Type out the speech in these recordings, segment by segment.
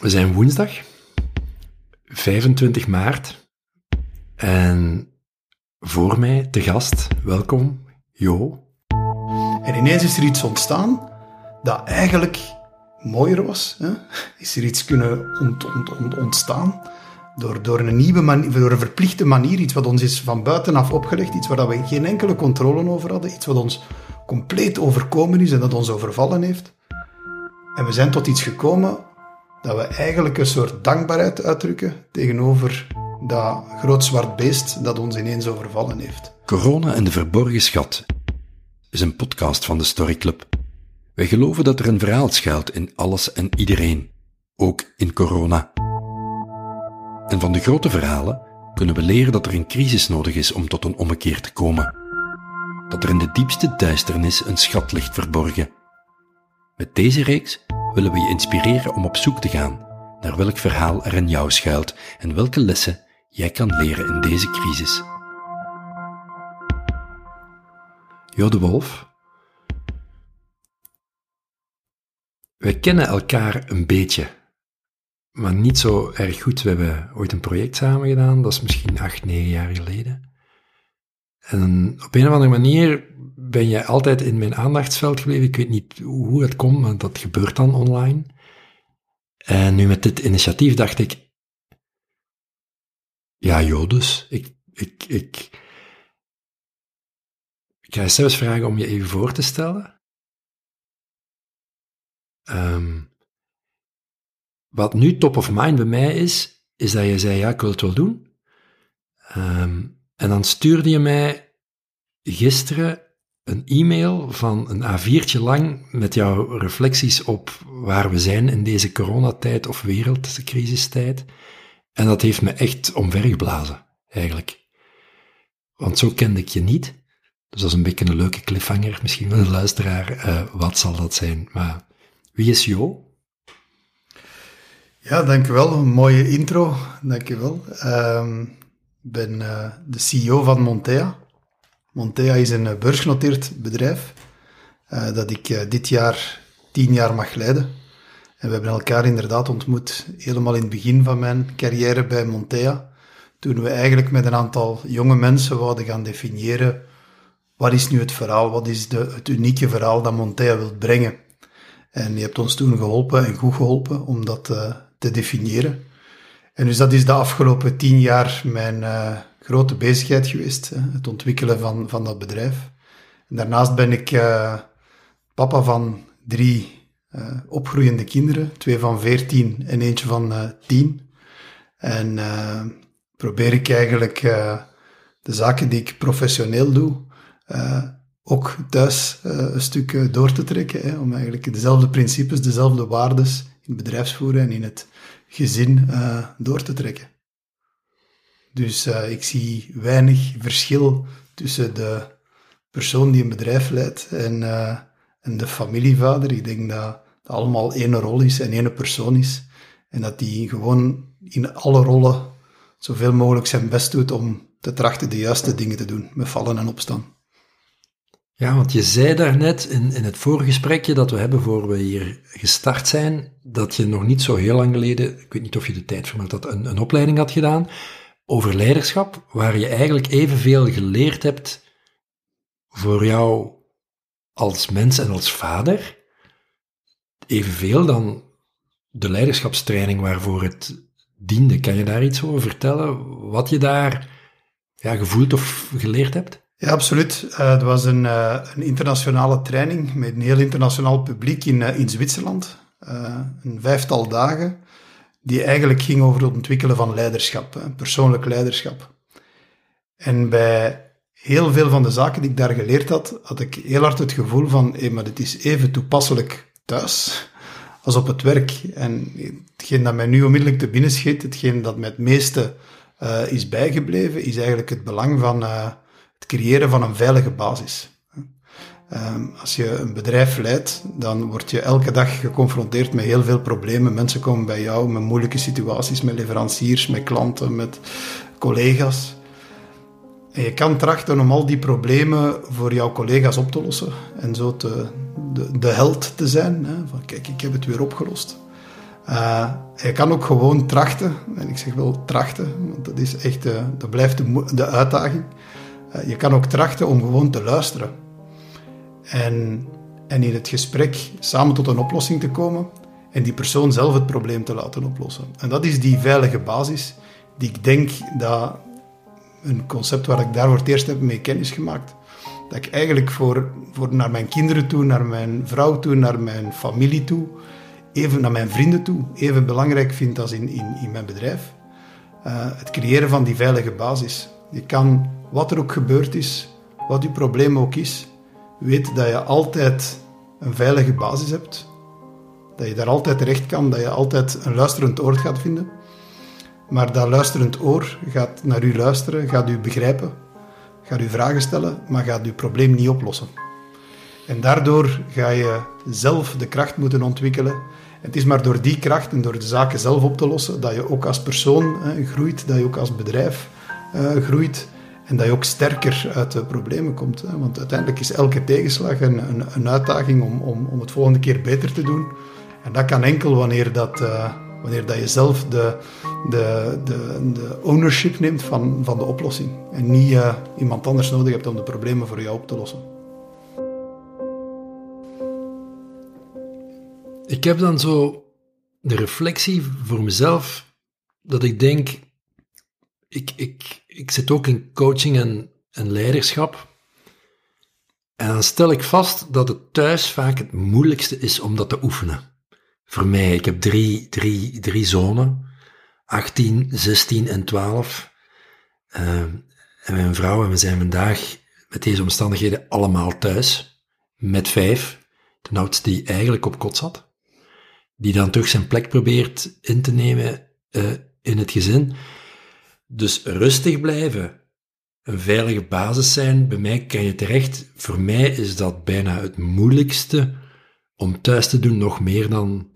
We zijn woensdag, 25 maart. En voor mij te gast, welkom, Jo. En ineens is er iets ontstaan dat eigenlijk mooier was. Hè? Is er iets kunnen ont, ont, ont, ontstaan door, door, een nieuwe manier, door een verplichte manier, iets wat ons is van buitenaf opgelegd, iets waar we geen enkele controle over hadden, iets wat ons compleet overkomen is en dat ons overvallen heeft. En we zijn tot iets gekomen dat we eigenlijk een soort dankbaarheid uitdrukken tegenover dat groot zwart beest dat ons ineens overvallen heeft. Corona en de verborgen schat is een podcast van de Story Club. Wij geloven dat er een verhaal schuilt in alles en iedereen, ook in corona. En van de grote verhalen kunnen we leren dat er een crisis nodig is om tot een ommekeer te komen. Dat er in de diepste duisternis een schat ligt verborgen. Met deze reeks willen we je inspireren om op zoek te gaan naar welk verhaal er in jou schuilt en welke lessen jij kan leren in deze crisis. Jo de Wolf. Wij kennen elkaar een beetje, maar niet zo erg goed. We hebben ooit een project samen gedaan, dat is misschien acht, negen jaar geleden. En op een of andere manier ben je altijd in mijn aandachtsveld gebleven. Ik weet niet hoe het komt, maar dat gebeurt dan online. En nu met dit initiatief dacht ik, ja, Jodus, ik, ik, ik, ik ga je zelfs vragen om je even voor te stellen. Um, wat nu top of mind bij mij is, is dat je zei, ja, ik wil het wel doen. Um, en dan stuurde je mij gisteren een e-mail van een A4'tje lang met jouw reflecties op waar we zijn in deze coronatijd of wereldcrisistijd. En dat heeft me echt omvergeblazen, eigenlijk. Want zo kende ik je niet. Dus dat is een beetje een leuke cliffhanger, misschien wel een luisteraar. Uh, wat zal dat zijn? Maar wie is Jo? Ja, dankjewel. Een mooie intro, dankjewel. Um, ik ben uh, de CEO van Montea. Montea is een beursgenoteerd bedrijf uh, dat ik dit jaar tien jaar mag leiden. En we hebben elkaar inderdaad ontmoet helemaal in het begin van mijn carrière bij Montea. Toen we eigenlijk met een aantal jonge mensen wilden gaan definiëren wat is nu het verhaal, wat is de, het unieke verhaal dat Montea wil brengen. En je hebt ons toen geholpen en goed geholpen om dat te definiëren. En dus dat is de afgelopen tien jaar mijn grote bezigheid geweest, het ontwikkelen van, van dat bedrijf. En daarnaast ben ik uh, papa van drie uh, opgroeiende kinderen, twee van veertien en eentje van uh, tien. En uh, probeer ik eigenlijk de zaken die ik professioneel doe, ook thuis een stuk door te trekken. Hè, om eigenlijk dezelfde principes, dezelfde waardes in bedrijfsvoeren en in het gezin door te trekken. Dus ik zie weinig verschil tussen de persoon die een bedrijf leidt en en de familievader. Ik denk dat het allemaal één rol is en één persoon is. En dat die gewoon in alle rollen zoveel mogelijk zijn best doet om te trachten de juiste dingen te doen, met vallen en opstaan. Ja, want je zei daarnet in, in het voorgesprekje dat we hebben voor we hier gestart zijn, dat je nog niet zo heel lang geleden, ik weet niet of je de tijd vermeld dat een, een opleiding had gedaan over leiderschap, waar je eigenlijk evenveel geleerd hebt voor jou als mens en als vader evenveel dan de leiderschapstraining waarvoor het diende. Kan je daar iets over vertellen? Wat je daar ja, gevoeld of geleerd hebt? Ja, absoluut. Uh, het was een, uh, een, internationale training met een heel internationaal publiek in, uh, in Zwitserland. een vijftal dagen, die eigenlijk ging over het ontwikkelen van leiderschap, persoonlijk leiderschap. En bij heel veel van de zaken die ik daar geleerd had, had ik heel hard het gevoel van, hé, maar dit is even toepasselijk thuis als op het werk. En hetgeen dat mij nu onmiddellijk te binnen schiet, hetgeen dat mij het meeste uh, is bijgebleven, is eigenlijk het belang van uh, het creëren van een veilige basis. Um, als je een bedrijf leidt, dan word je elke dag geconfronteerd met heel veel problemen. Mensen komen bij jou met moeilijke situaties, met leveranciers, met klanten, met collega's. En je kan trachten om al die problemen voor jouw collega's op te lossen en zo te, de, de held te zijn. Hè? Van kijk, ik heb het weer opgelost. Uh, je kan ook gewoon trachten, en ik zeg wel trachten, want dat is echt, uh, dat blijft de, de uitdaging. Uh, je kan ook trachten om gewoon te luisteren. En, en in het gesprek samen tot een oplossing te komen en die persoon zelf het probleem te laten oplossen. En dat is die veilige basis die ik denk dat een concept waar ik daar voor het eerst heb mee kennis gemaakt, dat ik eigenlijk voor, voor naar mijn kinderen toe, naar mijn vrouw toe, naar mijn familie toe, even naar mijn vrienden toe, even belangrijk vind als in, in, in mijn bedrijf. Uh, het creëren van die veilige basis. Je kan, wat er ook gebeurd is, wat je probleem ook is, weet dat je altijd een veilige basis hebt. Dat je daar altijd terecht kan, dat je altijd een luisterend oor gaat vinden. Maar dat luisterend oor gaat naar u luisteren, gaat u begrijpen, gaat u vragen stellen, maar gaat uw probleem niet oplossen. En daardoor ga je zelf de kracht moeten ontwikkelen. Het is maar door die kracht en door de zaken zelf op te lossen dat je ook als persoon groeit, dat je ook als bedrijf uh, groeit en dat je ook sterker uit de problemen komt. Hè. Want uiteindelijk is elke tegenslag een, een, een uitdaging om, om, om het volgende keer beter te doen. En dat kan enkel wanneer, dat, uh, wanneer dat je zelf de, de, de, de ownership neemt van, van de oplossing. En niet uh, iemand anders nodig hebt om de problemen voor jou op te lossen. Ik heb dan zo de reflectie voor mezelf dat ik denk, ik, ik, ik zit ook in coaching en, leiderschap. En dan stel ik vast dat het thuis vaak het moeilijkste is om dat te oefenen. Voor mij, ik heb drie, drie, drie zonen, 18, 16 en 12. Uh, en mijn vrouw, en we zijn vandaag met deze omstandigheden allemaal thuis, met vijf. De oudste die eigenlijk op kot zat die dan toch zijn plek probeert in te nemen uh, in het gezin. Dus rustig blijven, een veilige basis zijn, bij mij kan je terecht. Voor mij is dat bijna het moeilijkste om thuis te doen, nog meer dan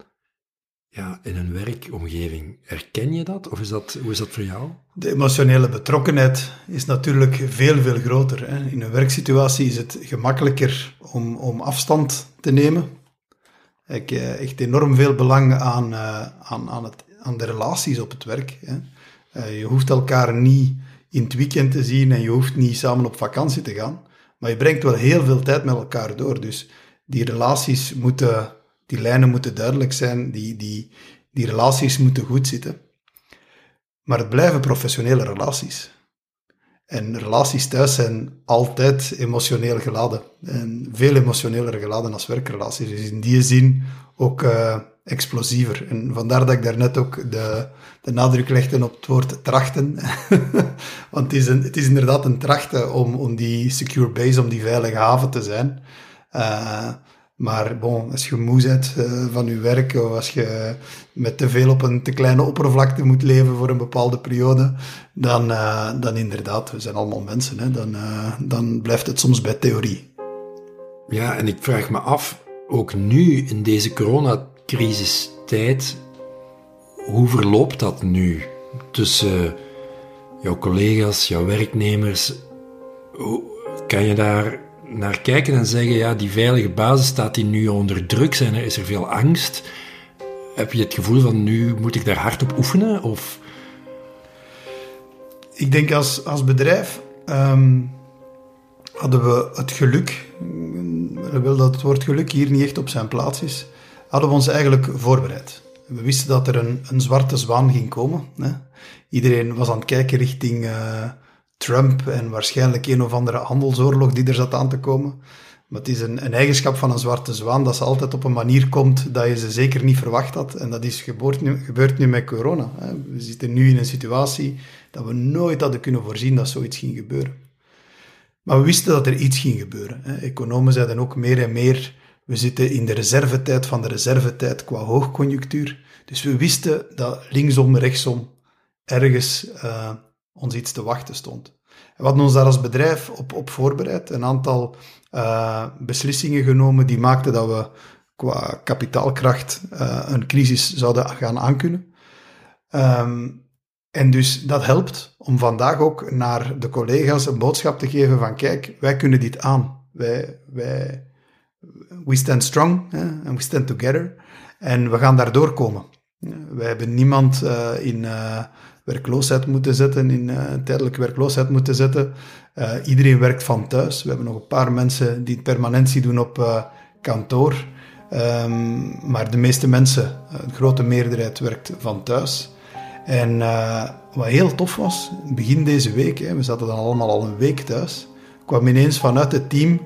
ja, in een werkomgeving. Herken je dat? Of is dat, hoe is dat voor jou? De emotionele betrokkenheid is natuurlijk veel, veel groter. Hè. In een werksituatie is het gemakkelijker om, om afstand te nemen ik uh, echt enorm veel belang aan, uh, aan, aan, het, aan de relaties op het werk. Hè. Uh, je hoeft elkaar niet in het weekend te zien en je hoeft niet samen op vakantie te gaan. Maar je brengt wel heel veel tijd met elkaar door. Dus die relaties moeten, die lijnen moeten duidelijk zijn, die, die, die relaties moeten goed zitten. Maar het blijven professionele relaties. En relaties thuis zijn altijd emotioneel geladen. En veel emotioneler geladen als werkrelaties. Dus in die zin ook uh, explosiever. En vandaar dat ik daarnet ook de, de nadruk legde op het woord trachten. Want het is, een, het is inderdaad een trachten om, om die secure base, om die veilige haven te zijn. Uh, maar bon, als je moe bent uh, van je werk of als je met te veel op een te kleine oppervlakte moet leven voor een bepaalde periode, dan, uh, dan inderdaad, we zijn allemaal mensen, hè, dan, dan blijft het soms bij theorie. Ja, en ik vraag me af, ook nu in deze coronacrisistijd, hoe verloopt dat nu tussen jouw collega's, jouw werknemers? Kan je daar naar kijken en zeggen, ja, die veilige basis staat die nu onder druk, zijn er, is er veel angst? Heb je het gevoel van, nu moet ik daar hard op oefenen? Of... Ik denk als, als bedrijf um, hadden we het geluk, ik wil dat het woord geluk hier niet echt op zijn plaats is, hadden we ons eigenlijk voorbereid. We wisten dat er een, een zwarte zwaan ging komen. Hè. Iedereen was aan het kijken richting... Uh, Trump en waarschijnlijk een of andere handelsoorlog die er zat aan te komen. Maar het is een, een, eigenschap van een zwarte zwaan dat ze altijd op een manier komt dat je ze zeker niet verwacht had. En dat is gebeurd nu, gebeurt nu met corona. Hè. We zitten nu in een situatie dat we nooit hadden kunnen voorzien dat zoiets ging gebeuren. Maar we wisten dat er iets ging gebeuren. Hè. Economen zeiden ook meer en meer, we zitten in de reservetijd van de reservetijd qua hoogconjunctuur. Dus we wisten dat linksom, rechtsom ergens uh, ons iets te wachten stond. we hadden ons daar als bedrijf op, op voorbereid, een aantal uh, beslissingen genomen die maakten dat we qua kapitaalkracht uh, een crisis zouden gaan aankunnen. Um, en dus dat helpt om vandaag ook naar de collega's een boodschap te geven van kijk, wij kunnen dit aan. Wij, wij, we stand strong en we stand together en we gaan daar doorkomen. Wij hebben niemand uh, in uh, werkloosheid moeten zetten, in uh, tijdelijke werkloosheid moeten zetten. iedereen werkt van thuis. We hebben nog een paar mensen die permanentie doen op kantoor. Um, maar de meeste mensen, de grote meerderheid, werkt van thuis. En wat heel tof was, begin deze week, hè, we zaten dan allemaal al een week thuis, kwam ineens vanuit het team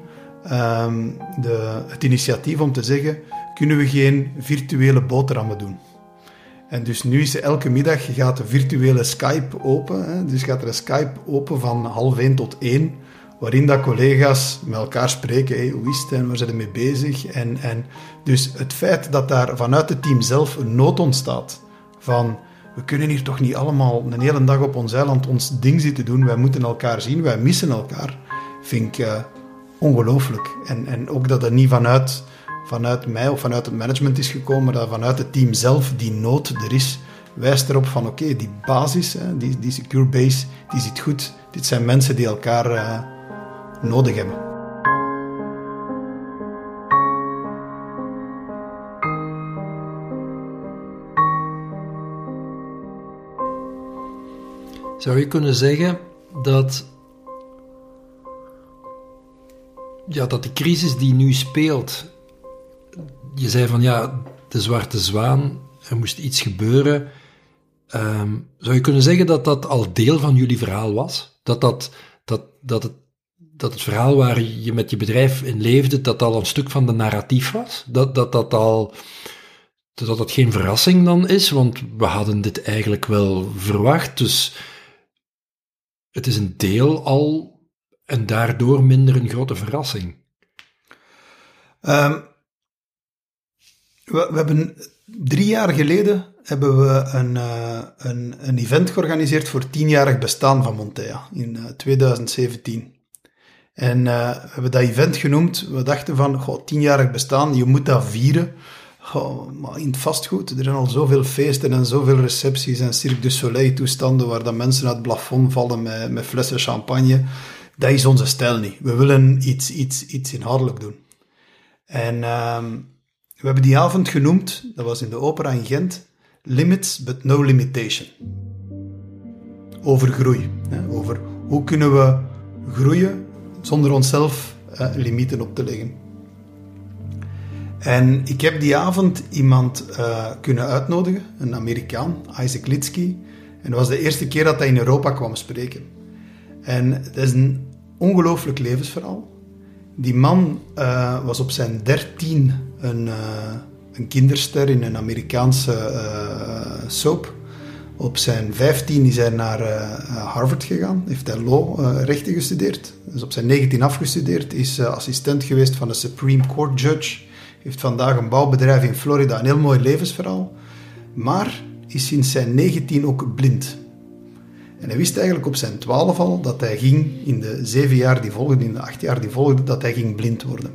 um, de, het initiatief om te zeggen, kunnen we geen virtuele boterhammen doen? En dus nu is elke middag gaat de virtuele Skype open. Hè? Dus gaat er een Skype open van half één tot één, waarin dat collega's met elkaar spreken. Hey, hoe is het en waar zijn ze mee bezig? En, en dus het feit dat daar vanuit het team zelf een nood ontstaat van we kunnen hier toch niet allemaal een hele dag op ons eiland ons ding zitten doen. Wij moeten elkaar zien, wij missen elkaar. Vind ik uh, ongelooflijk. En, en ook dat het niet vanuit, vanuit mij of vanuit het management is gekomen, maar dat vanuit het team zelf die nood er is, wijst erop van oké, die basis, die, die secure base, die zit goed. Dit zijn mensen die elkaar uh, nodig hebben. Zou je kunnen zeggen dat, ja, dat de crisis die nu speelt, je zei van ja, de zwarte zwaan, er moest iets gebeuren. Um, zou je kunnen zeggen dat dat al deel van jullie verhaal was? Dat, dat, dat, dat, het, dat het verhaal waar je met je bedrijf in leefde, dat al een stuk van de narratief was? Dat dat, dat al dat het geen verrassing dan is, want we hadden dit eigenlijk wel verwacht. Dus het is een deel al en daardoor minder een grote verrassing. Um, we, we, hebben drie jaar geleden hebben we een, uh, een, een, event georganiseerd voor tienjarig bestaan van Montea in uh, eh, 2017. En uh, we hebben dat event genoemd. We dachten van, goh, tienjarig bestaan, je moet dat vieren. Oh, maar in het vastgoed, er zijn al zoveel feesten en zoveel recepties en Cirque du Soleil toestanden waar dat mensen uit het plafond vallen met, met flessen champagne. Dat is onze stijl niet. We willen iets, iets, iets inhoudelijk doen. En um, we hebben die avond genoemd, dat was in de opera in Gent, Limits but no limitation. Over groei. Hè, over hoe kunnen we groeien zonder onszelf eh, limieten op te leggen. En ik heb die avond iemand uh, kunnen uitnodigen, een Amerikaan, Isaac Litsky. En dat was de eerste keer dat hij in Europa kwam spreken. En het is een ongelooflijk levensverhaal. Die man uh, was op zijn dertien een, uh, een kinderster in een Amerikaanse soap. Op zijn vijftien is hij naar Harvard gegaan, heeft hij law rechten gestudeerd. Dus op zijn negentien afgestudeerd, is assistent geweest van de Supreme Court Judge heeft vandaag een bouwbedrijf in Florida, een heel mooi levensverhaal, maar is sinds zijn 19 ook blind. En hij wist eigenlijk op zijn 12 al dat hij ging, in de zeven jaar die volgden, in de acht jaar die volgden, dat hij ging blind worden.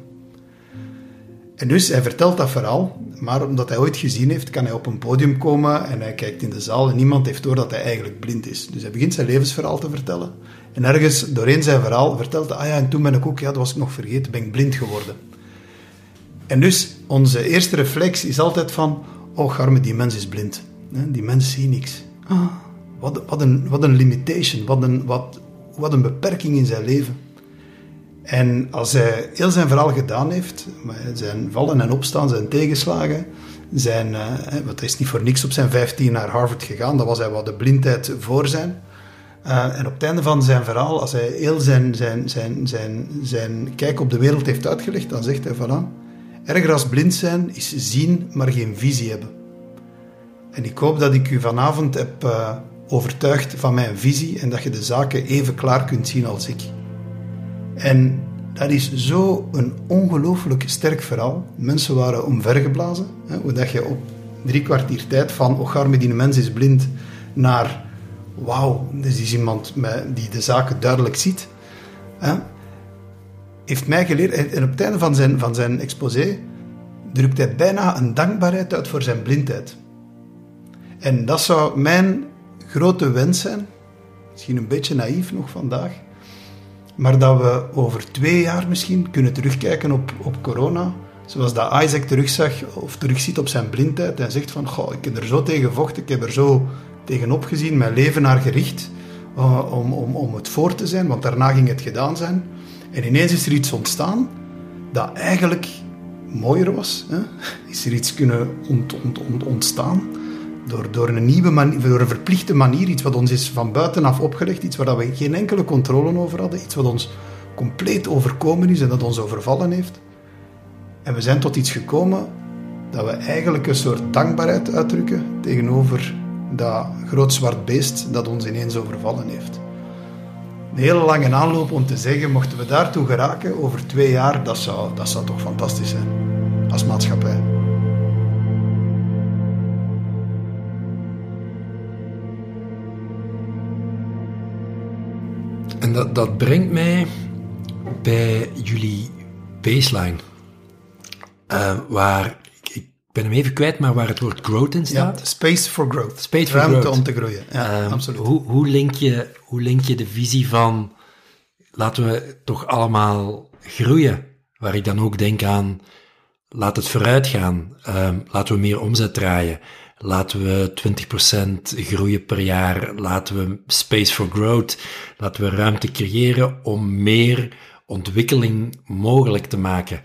En dus, hij vertelt dat verhaal, maar omdat hij ooit gezien heeft, kan hij op een podium komen en hij kijkt in de zaal en niemand heeft door dat hij eigenlijk blind is. Dus hij begint zijn levensverhaal te vertellen. En ergens doorheen zijn verhaal vertelt hij, ah ja, en toen ben ik ook, ja, dat was ik nog vergeten, ben ik blind geworden. En dus onze eerste reflex is altijd van, oh garme, die mens is blind. Die mens ziet niks. Ah, wat, wat, een, wat een limitation, wat een, wat, wat een beperking in zijn leven. En als hij heel zijn verhaal gedaan heeft, zijn vallen en opstaan, zijn tegenslagen, zijn, uh, want hij is niet voor niks op zijn 15 naar Harvard gegaan, dat was hij wat de blindheid voor zijn. Uh, en op het einde van zijn verhaal, als hij heel zijn, zijn, zijn, zijn, zijn kijk op de wereld heeft uitgelegd, dan zegt hij van, Erger als blind zijn is zien, maar geen visie hebben. En ik hoop dat ik u vanavond heb uh, overtuigd van mijn visie en dat je de zaken even klaar kunt zien als ik. En dat is zo een ongelooflijk sterk verhaal. Mensen waren omvergeblazen. Hè, hoe dat je op drie kwartier tijd van Ocharme, die mens is blind, naar wauw, dit is iemand die de zaken duidelijk ziet. Hè heeft mij geleerd, en op het einde van zijn, van zijn exposé drukt hij bijna een dankbaarheid uit voor zijn blindheid. En dat zou mijn grote wens zijn, misschien een beetje naïef nog vandaag, maar dat we over twee jaar misschien kunnen terugkijken op, op corona Zoals dat Isaac terugzag, of terugziet op zijn blindheid en zegt van, goh, ik heb er zo tegen gevochten, ik heb er zo tegenop gezien, mijn leven naar gericht, uh, om, om, om het voor te zijn, want daarna ging het gedaan zijn. En ineens is er iets ontstaan dat eigenlijk mooier was. Hè? Is er iets kunnen ont, ont, ont, ontstaan door, door een nieuwe manier, door een verplichte manier, iets wat ons is van buitenaf opgelegd, iets waar we geen enkele controle over hadden, iets wat ons compleet overkomen is en dat ons overvallen heeft. En we zijn tot iets gekomen dat we eigenlijk een soort dankbaarheid uitdrukken tegenover dat groot zwart beest dat ons ineens overvallen heeft. Een hele lange aanloop om te zeggen, mochten we daartoe geraken over twee jaar, dat zou, dat zou toch fantastisch zijn als maatschappij. En dat, dat brengt mij bij jullie baseline. Uh, waar, ik ben hem even kwijt, maar waar het woord growth in staat. Ja, space for growth. Space for Ruimte growth. om te groeien. Ja, Um, absoluut. Hoe, hoe, link je, hoe link je de visie van laten we toch allemaal groeien? Waar ik dan ook denk aan laat het vooruit gaan. Um, laten we meer omzet draaien. Laten we 20% groeien per jaar. Laten we space for growth. Laten we ruimte creëren om meer ontwikkeling mogelijk te maken.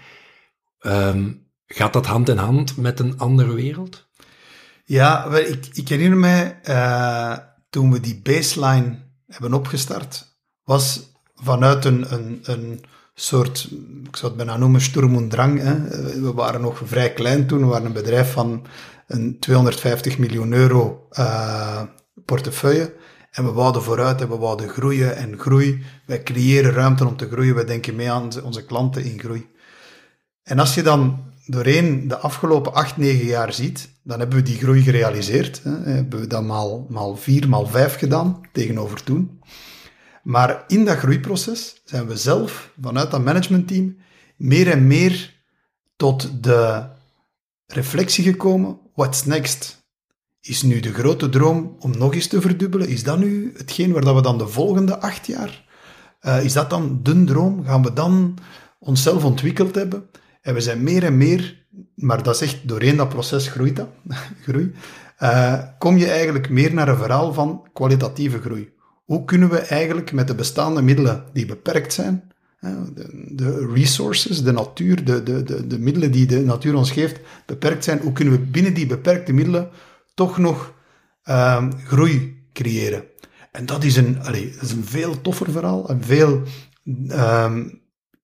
Um, gaat dat hand in hand met een andere wereld? Ja, ik, ik herinner mij uh, toen we die baseline hebben opgestart, was vanuit een, een, een soort, ik zou het bijna noemen, sturm drang. Hè. We waren nog vrij klein toen, we waren een bedrijf van een 250 miljoen euro uh, portefeuille. En we wouden vooruit en we wouden groeien en groei. Wij creëren ruimte om te groeien. Wij denken mee aan onze klanten in groei. En als je dan doorheen de afgelopen acht, negen jaar ziet, dan hebben we die groei gerealiseerd. Hè. Hebben we dat maal, maal vier, maal vijf gedaan tegenover toen. Maar in dat groeiproces zijn we zelf, vanuit dat managementteam, meer en meer tot de reflectie gekomen, what's next? Is nu de grote droom om nog eens te verdubbelen? Is dat nu hetgeen waar we dan de volgende acht jaar? Uh, is dat dan de droom? Gaan we dan onszelf ontwikkeld hebben? En we zijn meer en meer, maar dat is echt doorheen dat proces groeit dat, groei, uh, kom je eigenlijk meer naar een verhaal van kwalitatieve groei. Hoe kunnen we eigenlijk met de bestaande middelen die beperkt zijn, de, resources, de natuur, de, de, de, de middelen die de natuur ons geeft, beperkt zijn, hoe kunnen we binnen die beperkte middelen toch nog uh, groei creëren? En dat is een, allez, dat is een veel toffer verhaal, een veel uh,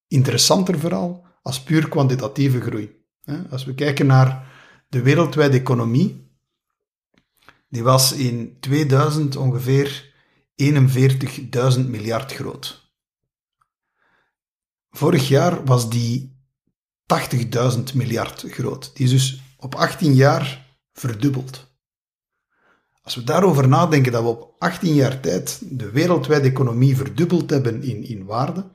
interessanter verhaal als puur kwantitatieve groei. Als we kijken naar de wereldwijde economie, die was in 2000 ongeveer 41.000 miljard groot. Vorig jaar was die 80.000 miljard groot. Die is dus op 18 jaar verdubbeld. Als we daarover nadenken dat we op 18 jaar tijd de wereldwijde economie verdubbeld hebben in, in waarde,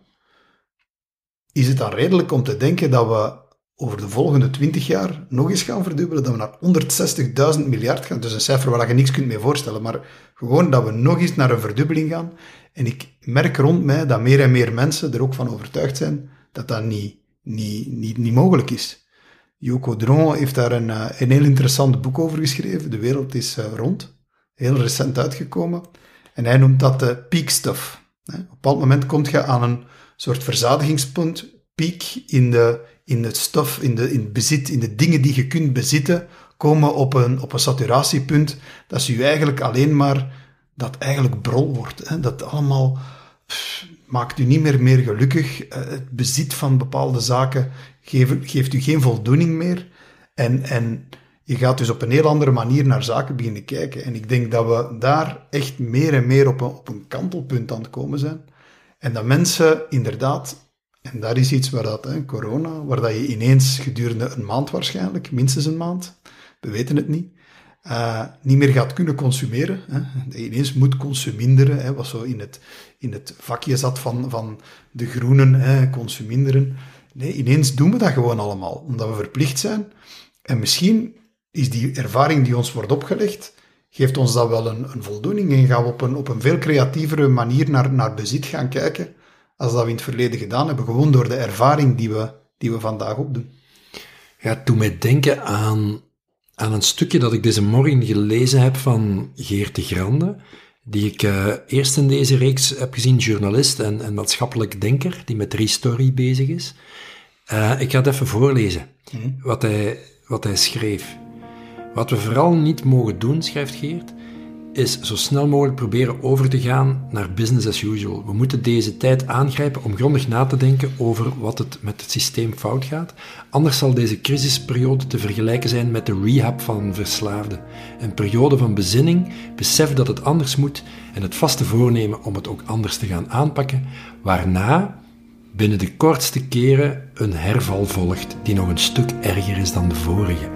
is het dan redelijk om te denken dat we over de volgende 20 jaar nog eens gaan verdubbelen, dat we naar 160.000 miljard gaan. Dus een cijfer waar je niks kunt mee voorstellen, maar gewoon dat we nog eens naar een verdubbeling gaan. En ik merk rond mij dat meer en meer mensen er ook van overtuigd zijn dat dat niet, niet, niet, niet mogelijk is. Yoko Dron heeft daar een, een heel interessant boek over geschreven. De wereld is rond. Heel recent uitgekomen. En hij noemt dat de peak stuff. Op een bepaald moment kom je aan een soort verzadigingspunt, piek in, de, in het stof, in, de, in het bezit, in de dingen die je kunt bezitten, komen op een, op een saturatiepunt, dat je eigenlijk alleen maar, dat eigenlijk brol wordt. Hè? Dat allemaal maakt u niet meer, meer gelukkig. Het bezit van bepaalde zaken geeft, geeft u geen voldoening meer. En, en je gaat dus op een heel andere manier naar zaken beginnen kijken. En ik denk dat we daar echt meer en meer op een, op een kantelpunt aan het komen zijn. En dat mensen inderdaad, en daar is iets waar dat, hè, corona, waar dat je ineens gedurende een maand waarschijnlijk, minstens een maand, we weten het niet, uh, niet meer gaat kunnen consumeren. Hè. Dat je ineens moet consuminderen, hè, wat zo in het, in het vakje zat van, van de groenen, hè, consuminderen. Nee, ineens doen we dat gewoon allemaal, omdat we verplicht zijn. En misschien is die ervaring die ons wordt opgelegd, geeft ons dat wel een, een, voldoening en gaan we op een, op een veel creatievere manier naar, naar bezit gaan kijken als dat we in het verleden gedaan hebben, gewoon door de ervaring die we, die we vandaag opdoen. Ja, toen mij denken aan, aan een stukje dat ik deze morgen gelezen heb van Geert de Grande, die ik uh, eerst in deze reeks heb gezien, journalist en, en maatschappelijk denker, die met Restory bezig is. Uh, ik ga het even voorlezen, mm. wat, hij, wat hij schreef. Wat we vooral niet mogen doen, schrijft Geert, is zo snel mogelijk proberen over te gaan naar business as usual. We moeten deze tijd aangrijpen om grondig na te denken over wat het met het systeem fout gaat. Anders zal deze crisisperiode te vergelijken zijn met de rehab van verslaafden. Een periode van bezinning, besef dat het anders moet en het vaste voornemen om het ook anders te gaan aanpakken, waarna binnen de kortste keren een herval volgt die nog een stuk erger is dan de vorige.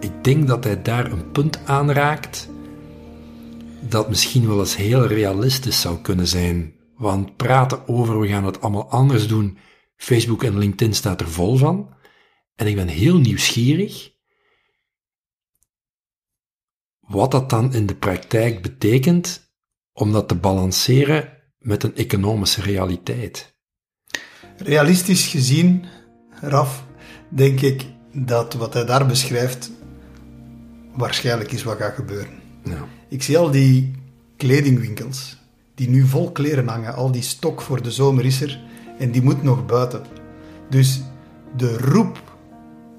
Ik denk dat hij daar een punt aanraakt dat misschien wel eens heel realistisch zou kunnen zijn. Want praten over we gaan het allemaal anders doen, Facebook en LinkedIn staat er vol van. En ik ben heel nieuwsgierig wat dat dan in de praktijk betekent om dat te balanceren met een economische realiteit. Realistisch gezien, Raf, denk ik dat wat hij daar beschrijft waarschijnlijk is wat gaat gebeuren. Ik zie al die kledingwinkels die nu vol kleren hangen. Al die stok voor de zomer is er en die moet nog buiten. Dus de roep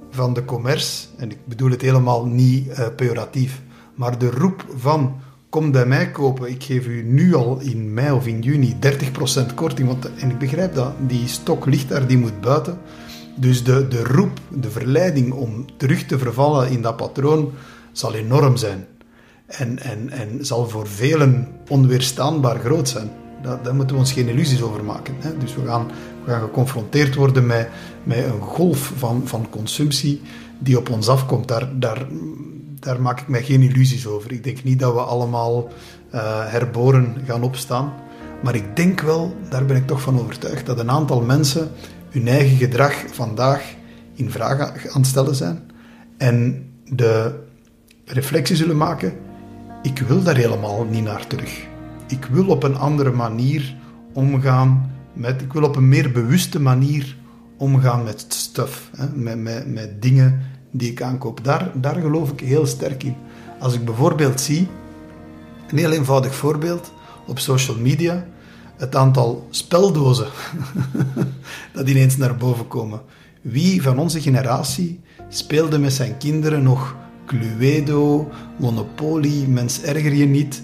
van de commerce, en ik bedoel het helemaal niet uh, pejoratief, maar de roep van kom bij mij kopen, ik geef u nu al in mei of in juni 30% korting, want, en ik begrijp dat, die stok ligt daar, die moet buiten. Dus de, de roep, de verleiding om terug te vervallen in dat patroon zal enorm zijn en, en, en zal voor velen onweerstaanbaar groot zijn. Daar, moeten we ons geen illusies over maken. Hè? Dus we gaan, we gaan geconfronteerd worden met, met een golf van, van consumptie die op ons afkomt. Daar, daar, daar maak ik mij geen illusies over. Ik denk niet dat we allemaal uh, herboren gaan opstaan. Maar ik denk wel, daar ben ik toch van overtuigd, dat een aantal mensen hun eigen gedrag vandaag in vraag aan het stellen zijn. En de reflectie zullen maken ik wil daar helemaal niet naar terug. Ik wil op een andere manier omgaan met, ik wil op een meer bewuste manier omgaan met stuff, hè, met, met, met dingen die ik aankoop. Daar, daar geloof ik heel sterk in. Als ik bijvoorbeeld zie, een heel eenvoudig voorbeeld, op social media, het aantal speldozen dat ineens naar boven komen. Wie van onze generatie speelde met zijn kinderen nog Cluedo, Monopoly, Mens erger je niet.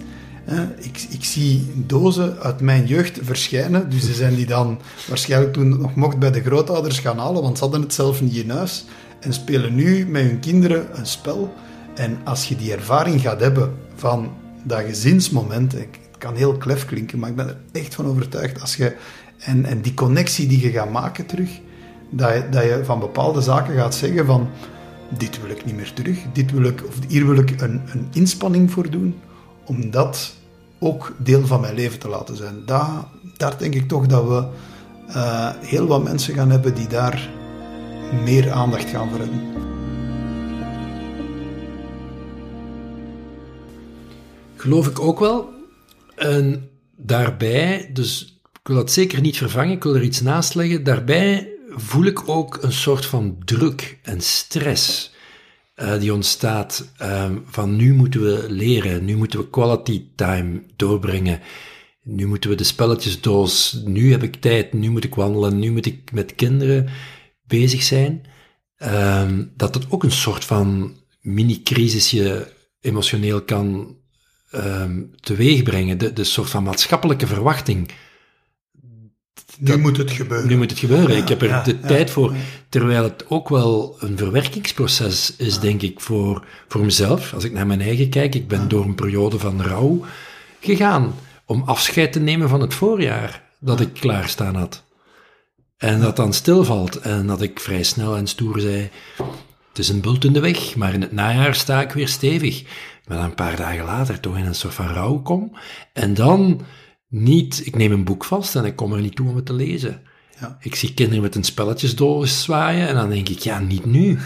Ik, ik, zie dozen uit mijn jeugd verschijnen, dus ze zijn die dan waarschijnlijk toen nog mocht bij de grootouders gaan halen, want ze hadden het zelf niet in huis, en spelen nu met hun kinderen een spel. En als je die ervaring gaat hebben van dat gezinsmoment, het kan heel klef klinken, maar ik ben er echt van overtuigd, als je, en, en die connectie die je gaat maken terug, dat dat je van bepaalde zaken gaat zeggen van dit wil ik niet meer terug, dit wil ik, of hier wil ik een, een inspanning voor doen, om dat ook deel van mijn leven te laten zijn. Daar, daar denk ik toch dat we uh, heel wat mensen gaan hebben die daar meer aandacht gaan voor hebben. Geloof ik ook wel. En daarbij, dus ik wil dat zeker niet vervangen, ik wil er iets naast leggen. Daarbij voel ik ook een soort van druk en stress uh, die ontstaat um, van nu moeten we leren, nu moeten we quality time doorbrengen, nu moeten we de spelletjesdoos, nu heb ik tijd, nu moet ik wandelen, nu moet ik met kinderen bezig zijn. Um, dat het ook een soort van mini-crisisje emotioneel kan um, teweegbrengen. De, de soort van maatschappelijke verwachting nu moet het gebeuren. Nu moet het gebeuren. ik heb er de tijd voor. Terwijl het ook wel een verwerkingsproces is, denk ik, voor, voor mezelf. Als ik naar mijn eigen kijk, ik ben door een periode van rouw gegaan om afscheid te nemen van het voorjaar dat ik klaarstaan had. En dat dan stilvalt en dat ik vrij snel en stoer zei, het is een bult in de weg, maar in het najaar sta ik weer stevig. Maar dan een paar dagen later toch in een soort van rouw kom. En dan niet, ik neem een boek vast en ik kom er niet toe om het te lezen. Ja. Ik zie kinderen met een spelletjesdoos zwaaien en dan denk ik, ja, niet nu.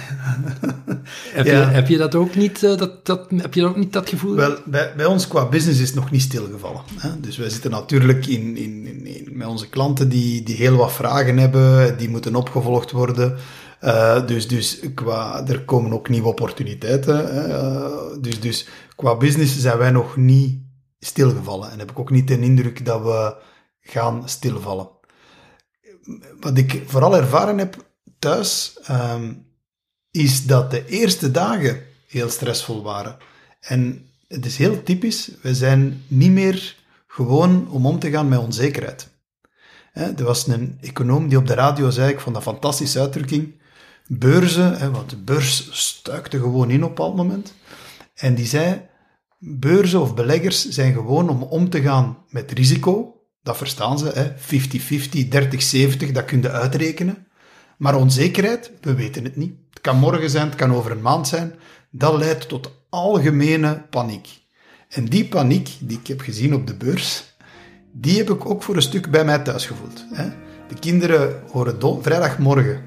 heb, je, heb je dat ook niet, dat, dat, heb je ook niet dat gevoel? Wel, bij, bij ons qua business is het nog niet stilgevallen. Hè? Dus wij zitten natuurlijk in, in, in, met onze klanten die, die heel wat vragen hebben, die moeten opgevolgd worden. Uh, dus, dus qua, er komen ook nieuwe opportuniteiten. Uh, dus, dus qua business zijn wij nog niet stilgevallen. En heb ik ook niet de indruk dat we gaan stilvallen. Wat ik vooral ervaren heb thuis, um, is dat de eerste dagen heel stressvol waren. En het is heel typisch, we zijn niet meer gewoon om om te gaan met onzekerheid. Er was een econoom die op de radio zei, ik vond dat een fantastische uitdrukking, beurzen, want de beurs stuikte gewoon in op bepaald moment. En die zei, beurzen of beleggers zijn gewoon om om te gaan met risico. Dat verstaan ze, 50-50, 30-70, dat kun je uitrekenen. Maar onzekerheid, we weten het niet. Het kan morgen zijn, het kan over een maand zijn. Dat leidt tot algemene paniek. En die paniek die ik heb gezien op de beurs, die heb ik ook voor een stuk bij mij thuis gevoeld. De kinderen horen vrijdagmorgen,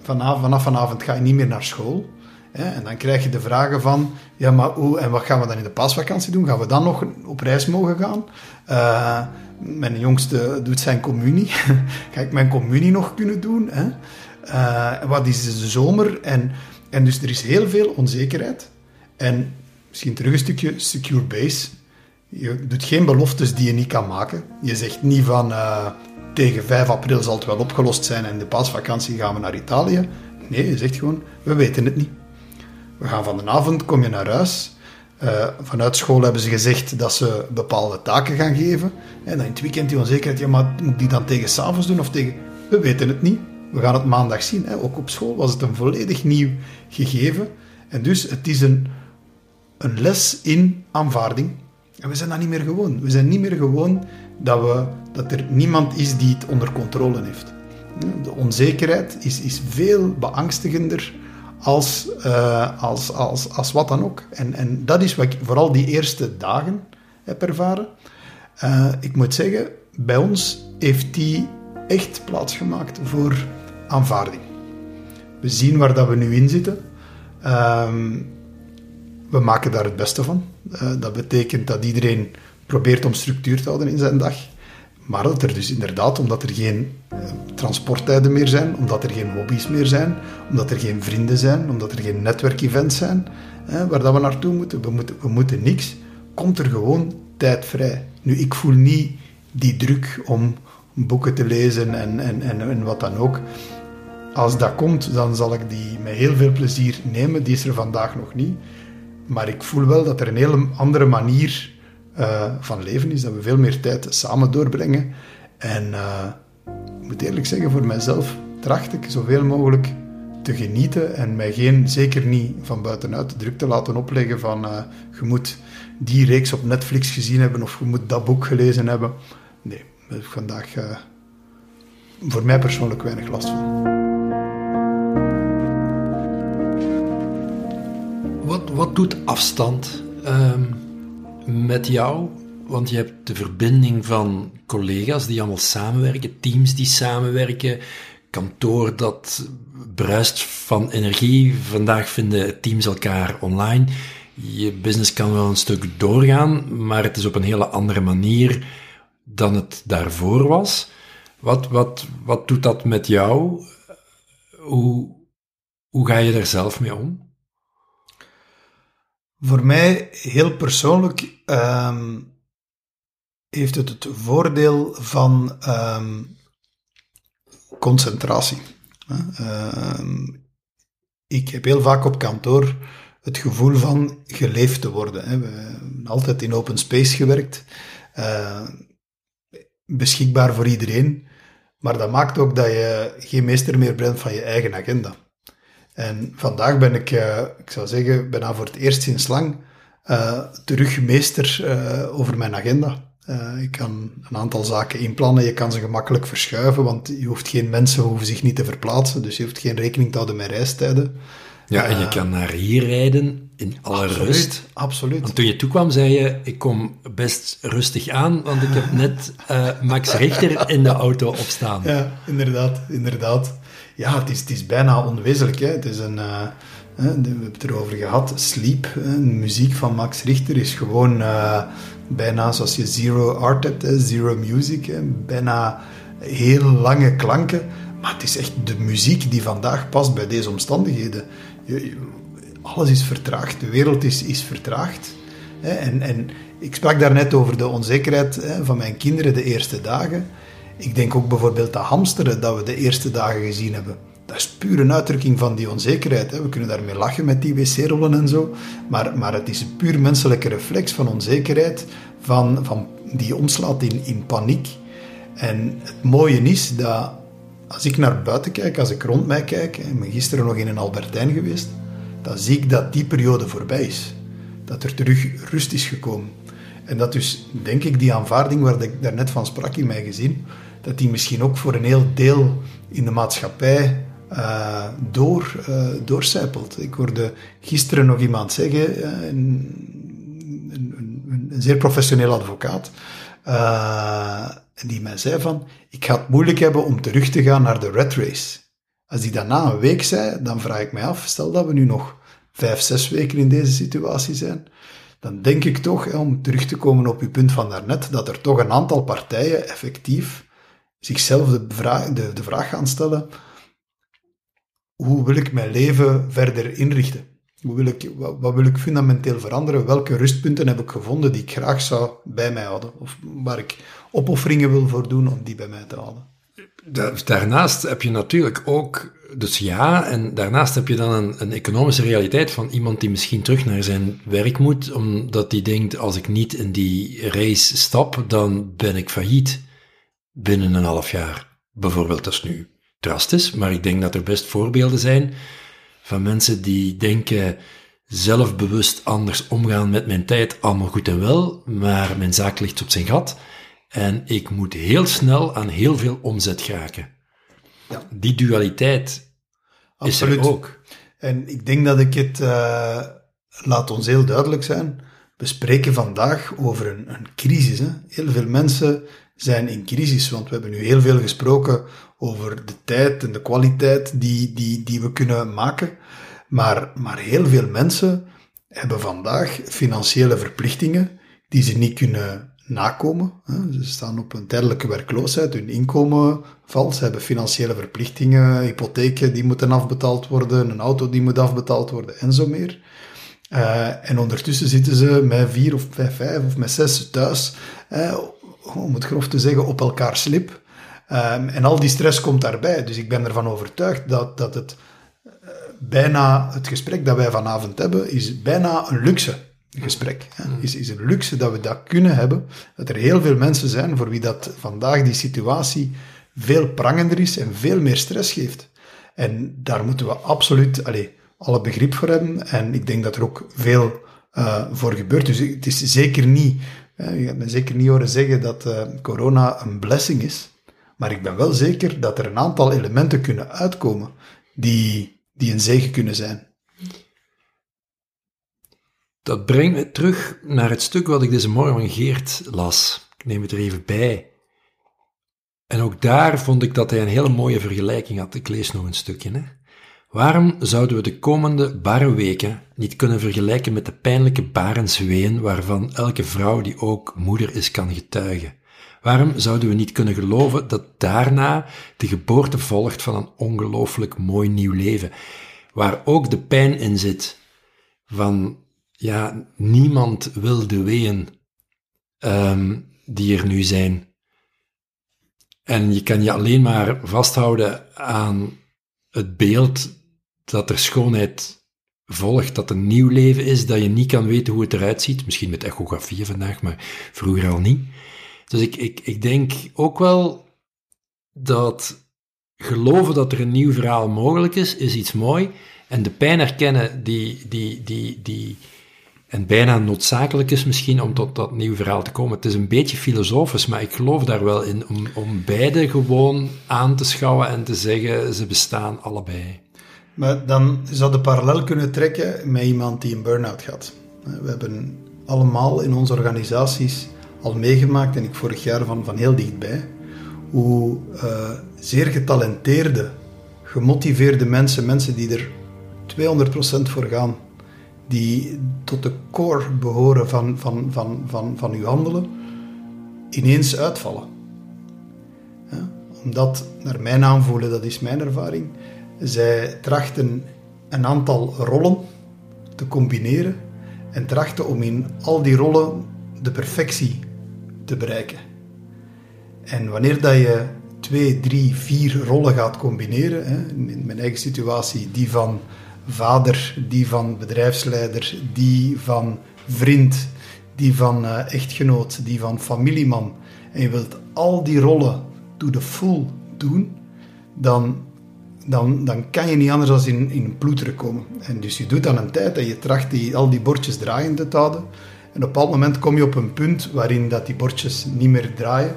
vanaf, vanaf vanavond ga je niet meer naar school. En dan krijg je de vragen van, ja, maar hoe en wat gaan we dan in de paasvakantie doen? Gaan we dan nog op reis mogen gaan? Uh, mijn jongste doet zijn communie. Ga ik mijn communie nog kunnen doen? Hè? Uh, wat is de zomer? En, en dus er is heel veel onzekerheid. En misschien terug een stukje secure base. Je doet geen beloftes die je niet kan maken. Je zegt niet van uh, tegen 5 april zal het wel opgelost zijn en de paasvakantie gaan we naar Italië. Nee, je zegt gewoon, we weten het niet. We gaan van de avond, kom je naar huis. Uh, vanuit school hebben ze gezegd dat ze bepaalde taken gaan geven. En dan in het weekend die onzekerheid, ja, maar moet die dan tegen s'avonds doen of tegen... We weten het niet. We gaan het maandag zien. Hè. Ook op school was het een volledig nieuw gegeven. En dus het is een, een les in aanvaarding. En we zijn dat niet meer gewoon. We zijn niet meer gewoon dat, we, dat er niemand is die het onder controle heeft. De onzekerheid is, is veel beangstigender als, uh, als, als, als wat dan ook. En, en dat is wat ik vooral die eerste dagen heb ervaren. Uh, ik moet zeggen, bij ons heeft die echt plaatsgemaakt voor aanvaarding. We zien waar dat we nu in zitten. Uh, we maken daar het beste van. Uh, dat betekent dat iedereen probeert om structuur te houden in zijn dag. Maar dat er dus inderdaad, omdat er geen uh, transporttijden meer zijn, omdat er geen hobby's meer zijn, omdat er geen vrienden zijn, omdat er geen netwerkevents zijn, hè, waar dat we naartoe moeten, we, moeten, we moeten niks, komt er gewoon tijd vrij. Nu, ik voel niet die druk om boeken te lezen en, en, en, en wat dan ook. Als dat komt, dan zal ik die met heel veel plezier nemen. Die is er vandaag nog niet. Maar ik voel wel dat er een hele andere manier uh, van leven is. Dat we veel meer tijd samen doorbrengen. En uh, ik moet eerlijk zeggen, voor mijzelf tracht ik zoveel mogelijk te genieten en mij geen, zeker niet van buitenuit de druk te laten opleggen van uh, je moet die reeks op Netflix gezien hebben of je moet dat boek gelezen hebben. Nee, daar heb vandaag voor mij persoonlijk weinig last van. Wat, wat doet afstand um, met jou? Want je hebt de verbinding van collega's die allemaal samenwerken, teams die samenwerken, kantoor dat bruist van energie. Vandaag vinden teams elkaar online. Je business kan wel een stuk doorgaan, maar het is op een hele andere manier dan het daarvoor was. Wat, wat, wat doet dat met jou? Hoe, hoe ga je daar zelf mee om? Voor mij, heel persoonlijk, um, heeft het het voordeel van um, concentratie. Uh, ik heb heel vaak op kantoor het gevoel van geleefd te worden. Hè. We hebben altijd in open space gewerkt, uh, beschikbaar voor iedereen. Maar dat maakt ook dat je geen meester meer bent van je eigen agenda. En vandaag ben ik, uh, ik zou zeggen, bijna voor het eerst sinds lang uh, terug meester uh, over mijn agenda. ik kan een aantal zaken inplannen, je kan ze gemakkelijk verschuiven, want je hoeft geen mensen hoeven zich niet te verplaatsen, dus je hoeft geen rekening te houden met reistijden. Ja, en je kan naar hier rijden in alle absoluut, rust. Absoluut. Want toen je toekwam, zei je, ik kom best rustig aan, want ik heb net Max Richter in de auto opstaan. Ja, inderdaad, inderdaad ja, het is, bijna onwezenlijk. Hè. Het is een, uh, we hebben het erover gehad, Sleep, muziek van Max Richter is gewoon uh, bijna zoals je Zero Art hebt, zero music, bijna heel lange klanken, maar het is echt de muziek die vandaag past bij deze omstandigheden. alles is vertraagd, de wereld is, is vertraagd. En, en ik sprak daarnet over de onzekerheid van mijn kinderen de eerste dagen. Ik denk ook bijvoorbeeld dat hamsteren dat we de eerste dagen gezien hebben. Dat is puur een uitdrukking van die onzekerheid. Hè. We kunnen daarmee lachen met die wc-rollen en zo. Maar, maar het is een puur menselijke reflex van onzekerheid, van, van, die omslaat in, in paniek. En het mooie is dat als ik naar buiten kijk, als ik rond mij kijk, ik ben gisteren nog in een Albertijn geweest, dan zie ik dat die periode voorbij is. Dat er terug rust is gekomen. En dat dus, denk ik, die aanvaarding waar ik daarnet van sprak in mijn gezin, dat die misschien ook voor een heel deel in de maatschappij uh, door, uh, doorcijpelt. Ik hoorde gisteren nog iemand zeggen, uh, een, een, een, zeer professioneel advocaat, die mij zei van, ik ga het moeilijk hebben om terug te gaan naar de red race. Als die dat na een week zei, dan vraag ik mij af, stel dat we nu nog vijf, zes weken in deze situatie zijn, dan denk ik toch, om terug te komen op uw punt van daarnet, dat er toch een aantal partijen effectief zichzelf de vraag, de, de vraag gaan stellen, hoe wil ik mijn leven verder inrichten? Hoe wil ik, wat, wil ik fundamenteel veranderen? Welke rustpunten heb ik gevonden die ik graag zou bij mij houden? Of waar ik opofferingen wil voor doen om die bij mij te houden? Daarnaast heb je natuurlijk ook, dus ja, en daarnaast heb je dan een, een, economische realiteit van iemand die misschien terug naar zijn werk moet, omdat die denkt, als ik niet in die race stap, dan ben ik failliet binnen een half jaar. Bijvoorbeeld, dat is nu drastisch, maar ik denk dat er best voorbeelden zijn van mensen die denken zelfbewust anders omgaan met mijn tijd, allemaal goed en wel, maar mijn zaak ligt op zijn gat en ik moet heel snel aan heel veel omzet geraken. Ja. Die dualiteit Absoluut. is er ook. En ik denk dat ik het, uh, laat ons heel duidelijk zijn, we spreken vandaag over een, een crisis. Hè? Heel veel mensen zijn in crisis, want we hebben nu heel veel gesproken over de tijd en de kwaliteit die, die, die we kunnen maken. Maar, maar heel veel mensen hebben vandaag financiële verplichtingen die ze niet kunnen nakomen. Ze staan op een tijdelijke werkloosheid, hun inkomen valt, ze hebben financiële verplichtingen, hypotheken die moeten afbetaald worden, een auto die moet afbetaald worden en zo meer. Uh, en ondertussen zitten ze met vier of met vijf of met zes thuis, uh, om het grof te zeggen, op elkaar slip. Um, en al die stress komt daarbij. Dus ik ben ervan overtuigd dat, dat het uh, bijna, het gesprek dat wij vanavond hebben, is bijna een luxe gesprek. Hè. Mm. Is, is een luxe dat we dat kunnen hebben. Dat er heel veel mensen zijn voor wie dat vandaag die situatie veel prangender is en veel meer stress geeft. En daar moeten we absoluut allez, alle begrip voor hebben. En ik denk dat er ook veel uh, voor gebeurt. Dus het is zeker niet, uh, je hebt me zeker niet horen zeggen dat uh, corona een blessing is. Maar ik ben wel zeker dat er een aantal elementen kunnen uitkomen die, die een zegen kunnen zijn. Dat brengt me terug naar het stuk wat ik deze morgen van Geert las. Ik neem het er even bij. En ook daar vond ik dat hij een hele mooie vergelijking had. Ik lees nog een stukje. Hè. Waarom zouden we de komende barre weken niet kunnen vergelijken met de pijnlijke barensween waarvan elke vrouw die ook moeder is kan getuigen? Waarom zouden we niet kunnen geloven dat daarna de geboorte volgt van een ongelooflijk mooi nieuw leven, waar ook de pijn in zit van ja, niemand wil de weeën um, die er nu zijn. En je kan je alleen maar vasthouden aan het beeld dat er schoonheid volgt, dat een nieuw leven is, dat je niet kan weten hoe het eruit ziet. Misschien met echografieën vandaag, maar vroeger al niet. Dus ik, ik, ik denk ook wel dat geloven dat er een nieuw verhaal mogelijk is, is iets mooi. En de pijn herkennen die, die, die, die, en bijna noodzakelijk is misschien om tot dat nieuw verhaal te komen. Het is een beetje filosofisch, maar ik geloof daar wel in om, om beide gewoon aan te schouwen en te zeggen, ze bestaan allebei. Maar dan zou de parallel kunnen trekken met iemand die een burn-out gaat. We hebben allemaal in onze organisaties al meegemaakt, en ik vorig jaar van, van heel dichtbij, hoe uh, zeer getalenteerde, gemotiveerde mensen, mensen die er 200% voor gaan, die tot de core behoren van, van, van, van, van uw handelen, ineens uitvallen. Ja? Omdat, naar mijn aanvoelen, dat is mijn ervaring, zij trachten een aantal rollen te combineren en trachten om in al die rollen de perfectie te bereiken. En wanneer dat je twee, drie, vier rollen gaat combineren, hè, in mijn eigen situatie, die van vader, die van bedrijfsleider, die van vriend, die van uh, echtgenoot, die van familieman, en je wilt al die rollen to the full doen, dan, dan, dan kan je niet anders dan in, in een ploeteren komen. En dus je doet dan een tijd dat je tracht die, al die bordjes draaiende te houden. En op een bepaald moment kom je op een punt waarin dat die bordjes niet meer draaien.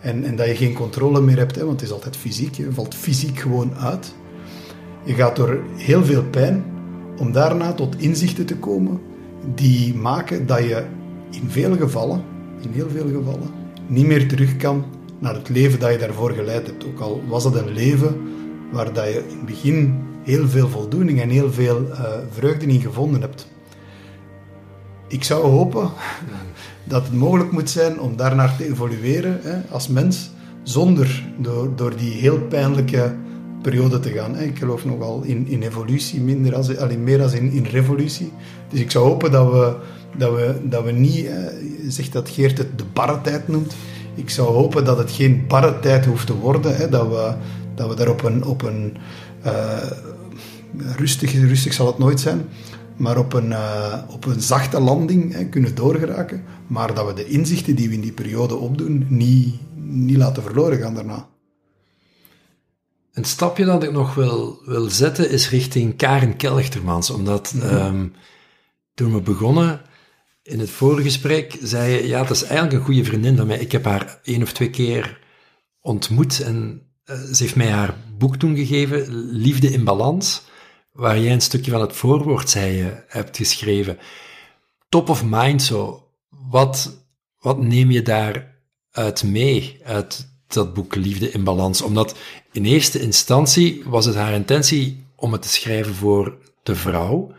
En, en dat je geen controle meer hebt, hè, want het is altijd fysiek. Je valt fysiek gewoon uit. Je gaat door heel veel pijn om daarna tot inzichten te komen die maken dat je in veel gevallen, in heel veel gevallen, niet meer terug kan naar het leven dat je daarvoor geleid hebt. Ook al was het een leven waar dat je in het begin heel veel voldoening en heel veel uh, vreugde in gevonden hebt. Ik zou hopen dat het mogelijk moet zijn om daarnaar te evolueren hè, als mens, zonder door, door die heel pijnlijke periode te gaan. Ik geloof nogal in, in evolutie, minder als, alleen meer als in, in revolutie. Dus ik zou hopen dat we, dat we, dat we niet, eh, zegt dat Geert het de barre tijd noemt, ik zou hopen dat het geen barre tijd hoeft te worden, hè, dat, we, dat we daar op een, op een uh, rustig, rustig zal het nooit zijn, maar op een, uh, op een zachte landing hè, kunnen doorgeraken, maar dat we de inzichten die we in die periode opdoen niet, niet laten verloren gaan daarna. Een stapje dat ik nog wil, wil zetten is richting Karen Kelchtermans, omdat mm -hmm. um, toen we begonnen in het vorige gesprek, zei je, ja, het is eigenlijk een goede vriendin van mij. Ik heb haar één of twee keer ontmoet en ze heeft mij haar boek toen gegeven, Liefde in Balans, waar jij een stukje van het voorwoord, zei je, hebt geschreven. Top of mind zo. Wat, wat neem je daaruit mee, uit dat boek Liefde in Balans? Omdat in eerste instantie was het haar intentie om het te schrijven voor de vrouw.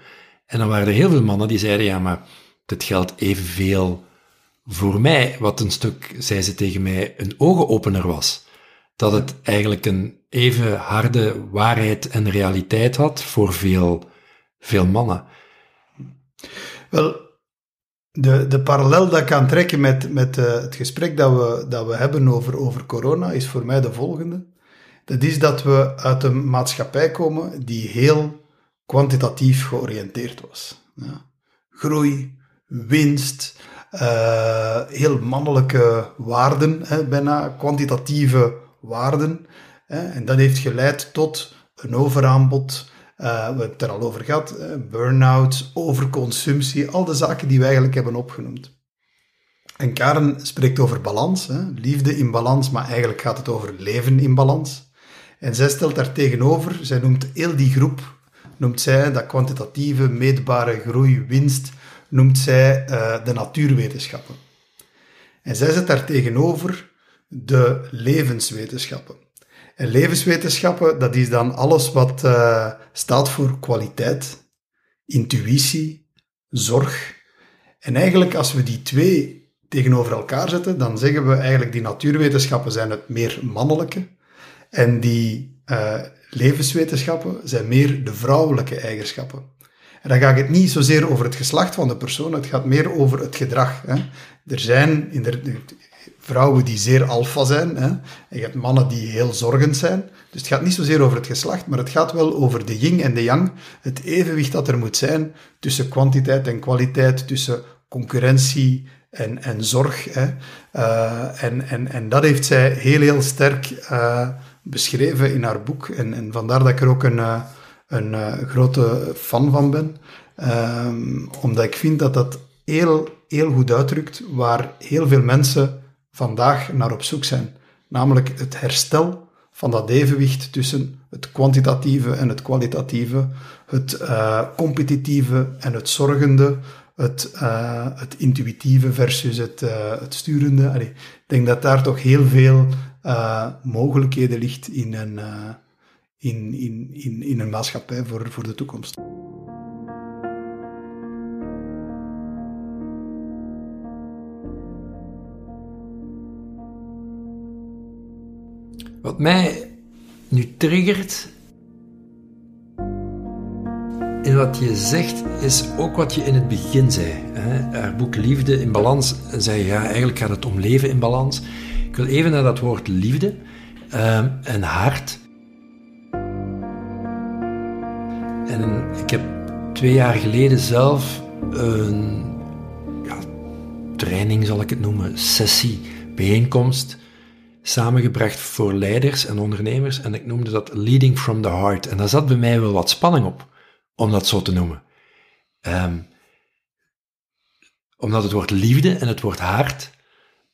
En dan waren er heel veel mannen die zeiden, ja, maar dit geldt evenveel voor mij, wat een stuk, zei ze tegen mij, een ogenopener was. Dat het eigenlijk een even harde waarheid en realiteit had voor veel, veel mannen. Wel, de, de parallel dat ik kan trekken met, met uh, het gesprek dat we, dat we hebben over, over corona is voor mij de volgende. Dat is dat we uit een maatschappij komen die heel kwantitatief georiënteerd was. Ja. Groei, winst, uh, heel mannelijke waarden, hè, bijna kwantitatieve waarden. En dat heeft geleid tot een overaanbod. Uh, we hebben het er al over gehad, burn-out, overconsumptie, al de zaken die we eigenlijk hebben opgenoemd. En Karen spreekt over balans, hè, liefde in balans, maar eigenlijk gaat het over leven in balans. En zij stelt daar tegenover, zij noemt heel die groep, noemt zij dat kwantitatieve, meetbare groei, winst, noemt zij uh, de natuurwetenschappen. En zij zet daar tegenover de levenswetenschappen. En levenswetenschappen, dat is dan alles wat uh, staat voor kwaliteit, intuïtie, zorg. En eigenlijk als we die twee tegenover elkaar zetten, dan zeggen we eigenlijk die natuurwetenschappen zijn het meer mannelijke en die uh, levenswetenschappen zijn meer de vrouwelijke eigenschappen. En dan gaat het niet zozeer over het geslacht van de persoon, het gaat meer over het gedrag. Hè. Er zijn inderdaad vrouwen die zeer alfa zijn, hè. en je hebt mannen die heel zorgend zijn. Dus het gaat niet zozeer over het geslacht, maar het gaat wel over de yin en de yang, het evenwicht dat er moet zijn tussen kwantiteit en kwaliteit, tussen concurrentie en, en zorg. Hè. Uh, en, en, en dat heeft zij heel, heel sterk uh, beschreven in haar boek. En, en vandaar dat ik er ook een, uh, een grote fan van ben. Um, omdat ik vind dat dat heel, heel goed uitdrukt waar heel veel mensen vandaag naar op zoek zijn. Namelijk het herstel van dat evenwicht tussen het kwantitatieve en het kwalitatieve, het uh, competitieve en het zorgende, het, uh, het intuïtieve versus het, uh, het sturende. Ik denk dat daar toch heel veel mogelijkheden ligt in een in, in, in, in een maatschappij voor, voor de toekomst. Wat mij nu triggert in wat je zegt, is ook wat je in het begin zei. Hè? Haar boek Liefde in Balans zei ja, eigenlijk gaat het om leven in balans. Ik wil even naar dat woord liefde um, en hart. En ik heb twee jaar geleden zelf een ja, training, zal ik het noemen, sessie, bijeenkomst samengebracht voor leiders en ondernemers. En ik noemde dat Leading from the Heart. En daar zat bij mij wel wat spanning op, om dat zo te noemen. Um, omdat het woord liefde en het woord hart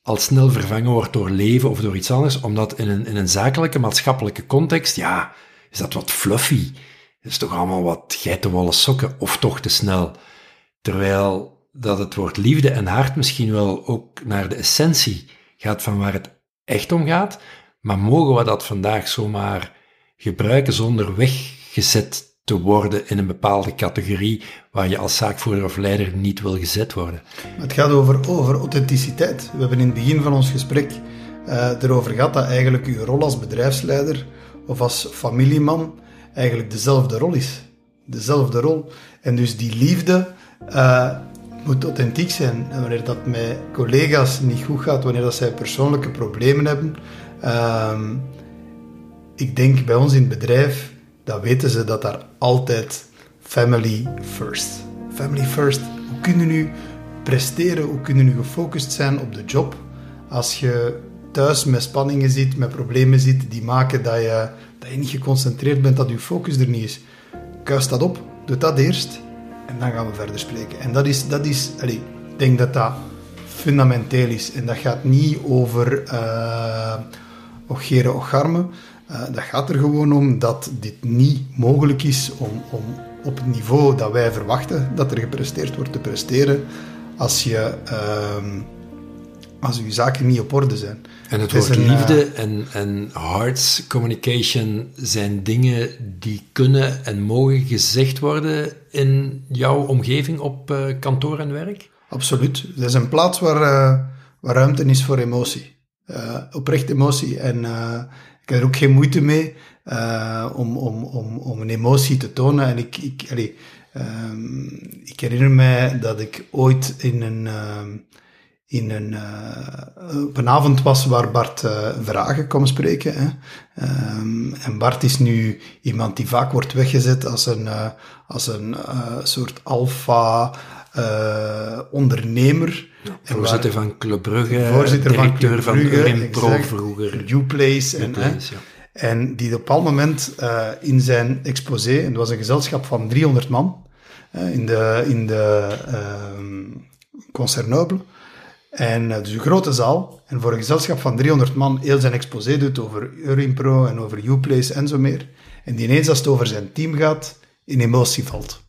al snel vervangen wordt door leven of door iets anders, omdat in een, in een zakelijke, maatschappelijke context, ja, is dat wat fluffy. Het is toch allemaal wat geitenwolle sokken, of toch te snel. Terwijl dat het woord liefde en hart misschien wel ook naar de essentie gaat van waar het echt om gaat, maar mogen we dat vandaag zomaar gebruiken zonder weggezet te worden in een bepaalde categorie waar je als zaakvoerder of leider niet wil gezet worden. Het gaat over, over authenticiteit. We hebben in het begin van ons gesprek uh, erover gehad dat eigenlijk uw rol als bedrijfsleider of als familieman eigenlijk dezelfde rol is. Dezelfde rol. En dus die liefde uh, moet authentiek zijn. En wanneer dat met collega's niet goed gaat, wanneer dat zij persoonlijke problemen hebben, uh, ik denk bij ons in het bedrijf, dan weten ze dat daar altijd family first. Family first. Hoe kunnen nu presteren? Hoe kunnen nu gefocust zijn op de job als je thuis met spanningen zit, met problemen zit die maken dat je, dat je niet geconcentreerd bent, dat je focus er niet is? Kuis dat op. Doe dat eerst en dan gaan we verder spreken. En dat is, dat is ik denk dat dat fundamenteel is. En dat gaat niet over uh, ogeren och garmen. Uh, dat gaat er gewoon om dat dit niet mogelijk is om, om op het niveau dat wij verwachten dat er gepresteerd wordt te presteren als je, uh, als je zaken niet op orde zijn. En het, woord liefde uh, en, en hearts communication zijn dingen die kunnen en mogen gezegd worden in jouw omgeving op uh, kantoor en werk? Absoluut. Het is een plaats waar, uh, waar ruimte is voor emotie. oprecht emotie. En ik heb er ook geen moeite mee om, om, om, om een emotie te tonen. En ik, ik, allee, um, ik herinner mij dat ik ooit in een in een, uh, op een avond was waar Bart uh, Vragen kwam spreken. Hè. Um, en Bart is nu iemand die vaak wordt weggezet als een, uh, als een soort alfa ondernemer. Ja, voorzitter waar, van Club Brugge, voorzitter directeur van, Club Brugge, van Pro vroeger. Uplace. En, Uplace, ja. en die op een moment in zijn exposé, en het was een gezelschap van 300 man, in de, in de Concernable, en uh, dus een grote zaal. En voor een gezelschap van 300 man heel zijn exposé doet over Urimpro en over Uplace en zo meer. En die ineens als het over zijn team gaat, in emotie valt.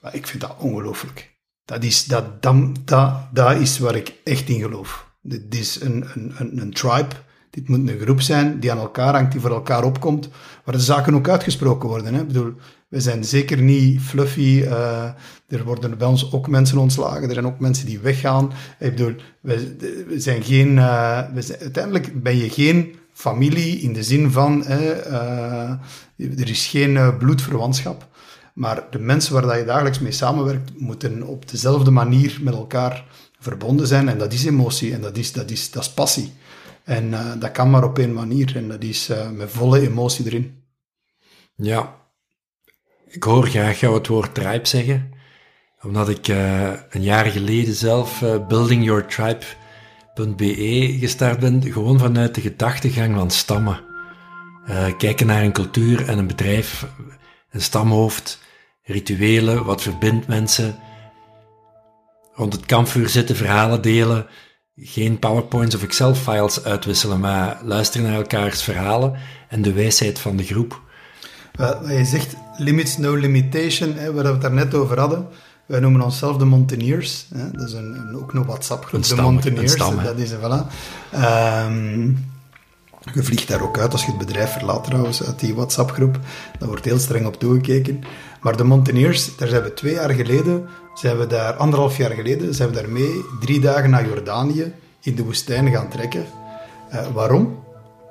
Maar ik vind dat ongelooflijk. Dat is, dat, dat, dat is waar ik echt in geloof. Dit is een, een, een, een tribe. Dit moet een groep zijn die aan elkaar hangt, die voor elkaar opkomt, waar de zaken ook uitgesproken worden. Hè. Ik bedoel, we zijn zeker niet fluffy. Uh, er worden bij ons ook mensen ontslagen. Er zijn ook mensen die weggaan. Ik bedoel, we, zijn geen... Uh, we zijn, uiteindelijk ben je geen familie in de zin van... uh, er is geen bloedverwantschap. Maar de mensen waar je dagelijks mee samenwerkt, moeten op dezelfde manier met elkaar verbonden zijn. En dat is emotie en dat is, dat is, dat is passie. En dat kan maar op één manier. En dat is met volle emotie erin. Ja, ik hoor graag jou het woord tribe zeggen, omdat ik uh, een jaar geleden zelf uh, buildingyourtribe.be gestart ben, gewoon vanuit de gedachtegang van stammen. Uh, kijken naar een cultuur en een bedrijf, een stamhoofd, rituelen, wat verbindt mensen. Rond het kampvuur zitten, verhalen delen, geen PowerPoints of Excel-files uitwisselen, maar luisteren naar elkaars verhalen en de wijsheid van de groep. Wat je zegt, limits no limitation, hè, waar we het daar net over hadden. Wij noemen onszelf de Mountaineers. Hè. Dat is een, een ook een WhatsApp-groep, de Mountaineers. Stam, dat is, voilà. Um, je vliegt daar ook uit als je het bedrijf verlaat trouwens, uit die WhatsApp-groep. Daar wordt heel streng op toegekeken. Maar de Mountaineers, daar zijn we twee jaar geleden, zijn we daar, anderhalf jaar geleden, zijn we daarmee drie dagen naar Jordanië in de woestijn gaan trekken. Uh, waarom?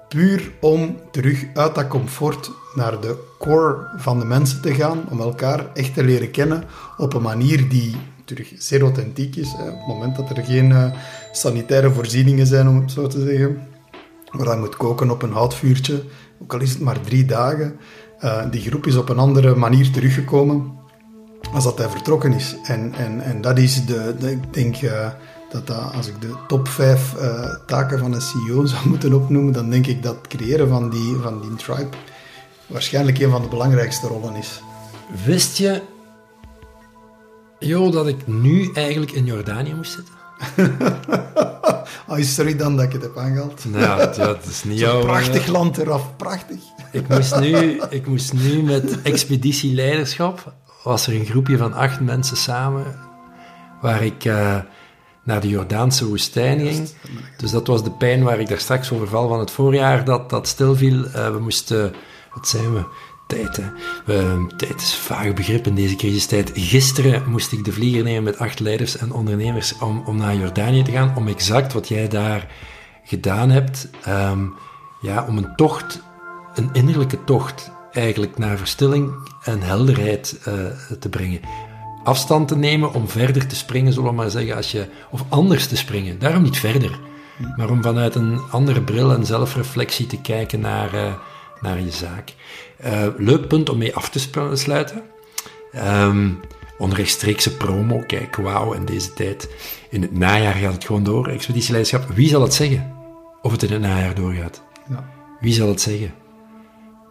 Puur om terug uit dat comfort naar de core van de mensen te gaan, om elkaar echt te leren kennen op een manier die terug zeer authentiek is. Hè. Op het moment dat er geen uh, sanitaire voorzieningen zijn, om het zo te zeggen, waar je moet koken op een houtvuurtje, ook al is het maar drie dagen, uh, die groep is op een andere manier teruggekomen als dat hij vertrokken is. En, en, en dat is de, de ik denk... Uh, dat, dat als ik de top 5 uh, taken van een CEO zou moeten opnoemen, dan denk ik dat het creëren van die, van die tribe waarschijnlijk een van de belangrijkste rollen is. Wist je, Jo, dat ik nu eigenlijk in Jordanië moest zitten? oh, sorry dan dat ik het heb aangehaald. Nou, dat is niet jouw... prachtig land eraf, prachtig. Ik moest, nu, ik moest nu met expeditieleiderschap, was er een groepje van acht mensen samen, waar ik... Uh, naar de Jordaanse woestijn ging. Dus dat was de pijn waar ik daar straks over val van het voorjaar, dat, dat stilviel. Uh, we moesten, wat zijn we? Tijd, hè. We, tijd is een vaag begrip in deze crisistijd. Gisteren moest ik de vlieger nemen met acht leiders en ondernemers om, om naar Jordanië te gaan, om exact wat jij daar gedaan hebt, um, ja, om een tocht, een innerlijke tocht, eigenlijk naar verstilling en helderheid uh, te brengen afstand te nemen om verder te springen, zullen we maar zeggen, als je, of anders te springen. Daarom niet verder, maar om vanuit een andere bril en zelfreflectie te kijken naar, uh, naar je zaak. Uh, leuk punt om mee af te sluiten. Um, onrechtstreekse promo, kijk, wauw, in deze tijd. In het najaar gaat het gewoon door, expeditieleiderschap. Wie zal het zeggen of het in het najaar doorgaat? Ja. Wie zal het zeggen?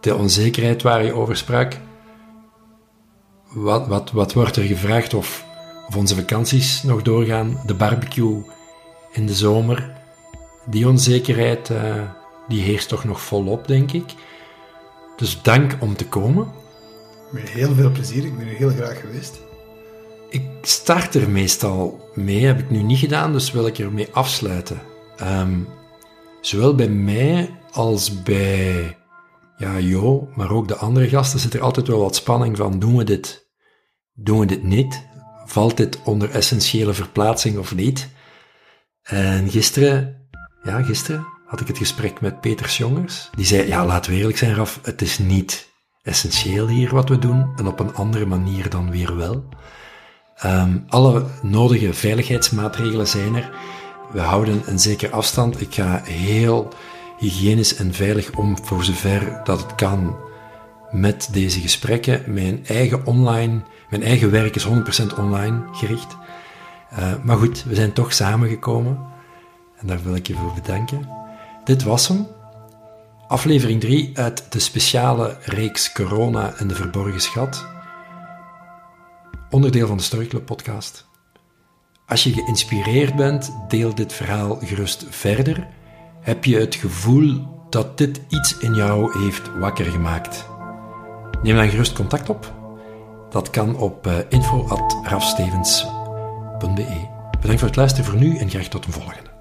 De onzekerheid waar je over sprak, wat, wat, wat wordt er gevraagd of, of onze vakanties nog doorgaan, de barbecue in de zomer. Die onzekerheid uh, die heerst toch nog volop, denk ik. Dus dank om te komen. Met heel veel plezier, ik ben er heel graag geweest. Ik start er meestal mee, heb ik nu niet gedaan, dus wil ik ermee afsluiten. Um, zowel bij mij als bij ja, Jo, maar ook de andere gasten zit er altijd wel wat spanning van, doen we dit doen we dit niet? Valt dit onder essentiële verplaatsing of niet? En gisteren, ja, gisteren had ik het gesprek met Peter Jongers. Die zei, ja, laten we eerlijk zijn, Raf, het is niet essentieel hier wat we doen en op een andere manier dan weer wel. Um, alle nodige veiligheidsmaatregelen zijn er. We houden een zeker afstand. Ik ga heel hygiënisch en veilig om voor zover dat het kan met deze gesprekken. Mijn eigen online mijn eigen werk is 100% online gericht. Uh, maar goed, we zijn toch samengekomen. En daar wil ik je voor bedanken. Dit was hem. Aflevering 3 uit de speciale reeks Corona en de Verborgen Schat. Onderdeel van de Storyclub podcast. Als je geïnspireerd bent, deel dit verhaal gerust verder. Heb je het gevoel dat dit iets in jou heeft wakker gemaakt? Neem dan gerust contact op dat kan op uh, info.rafstevens.be. Bedankt voor het luisteren voor nu en graag tot een volgende.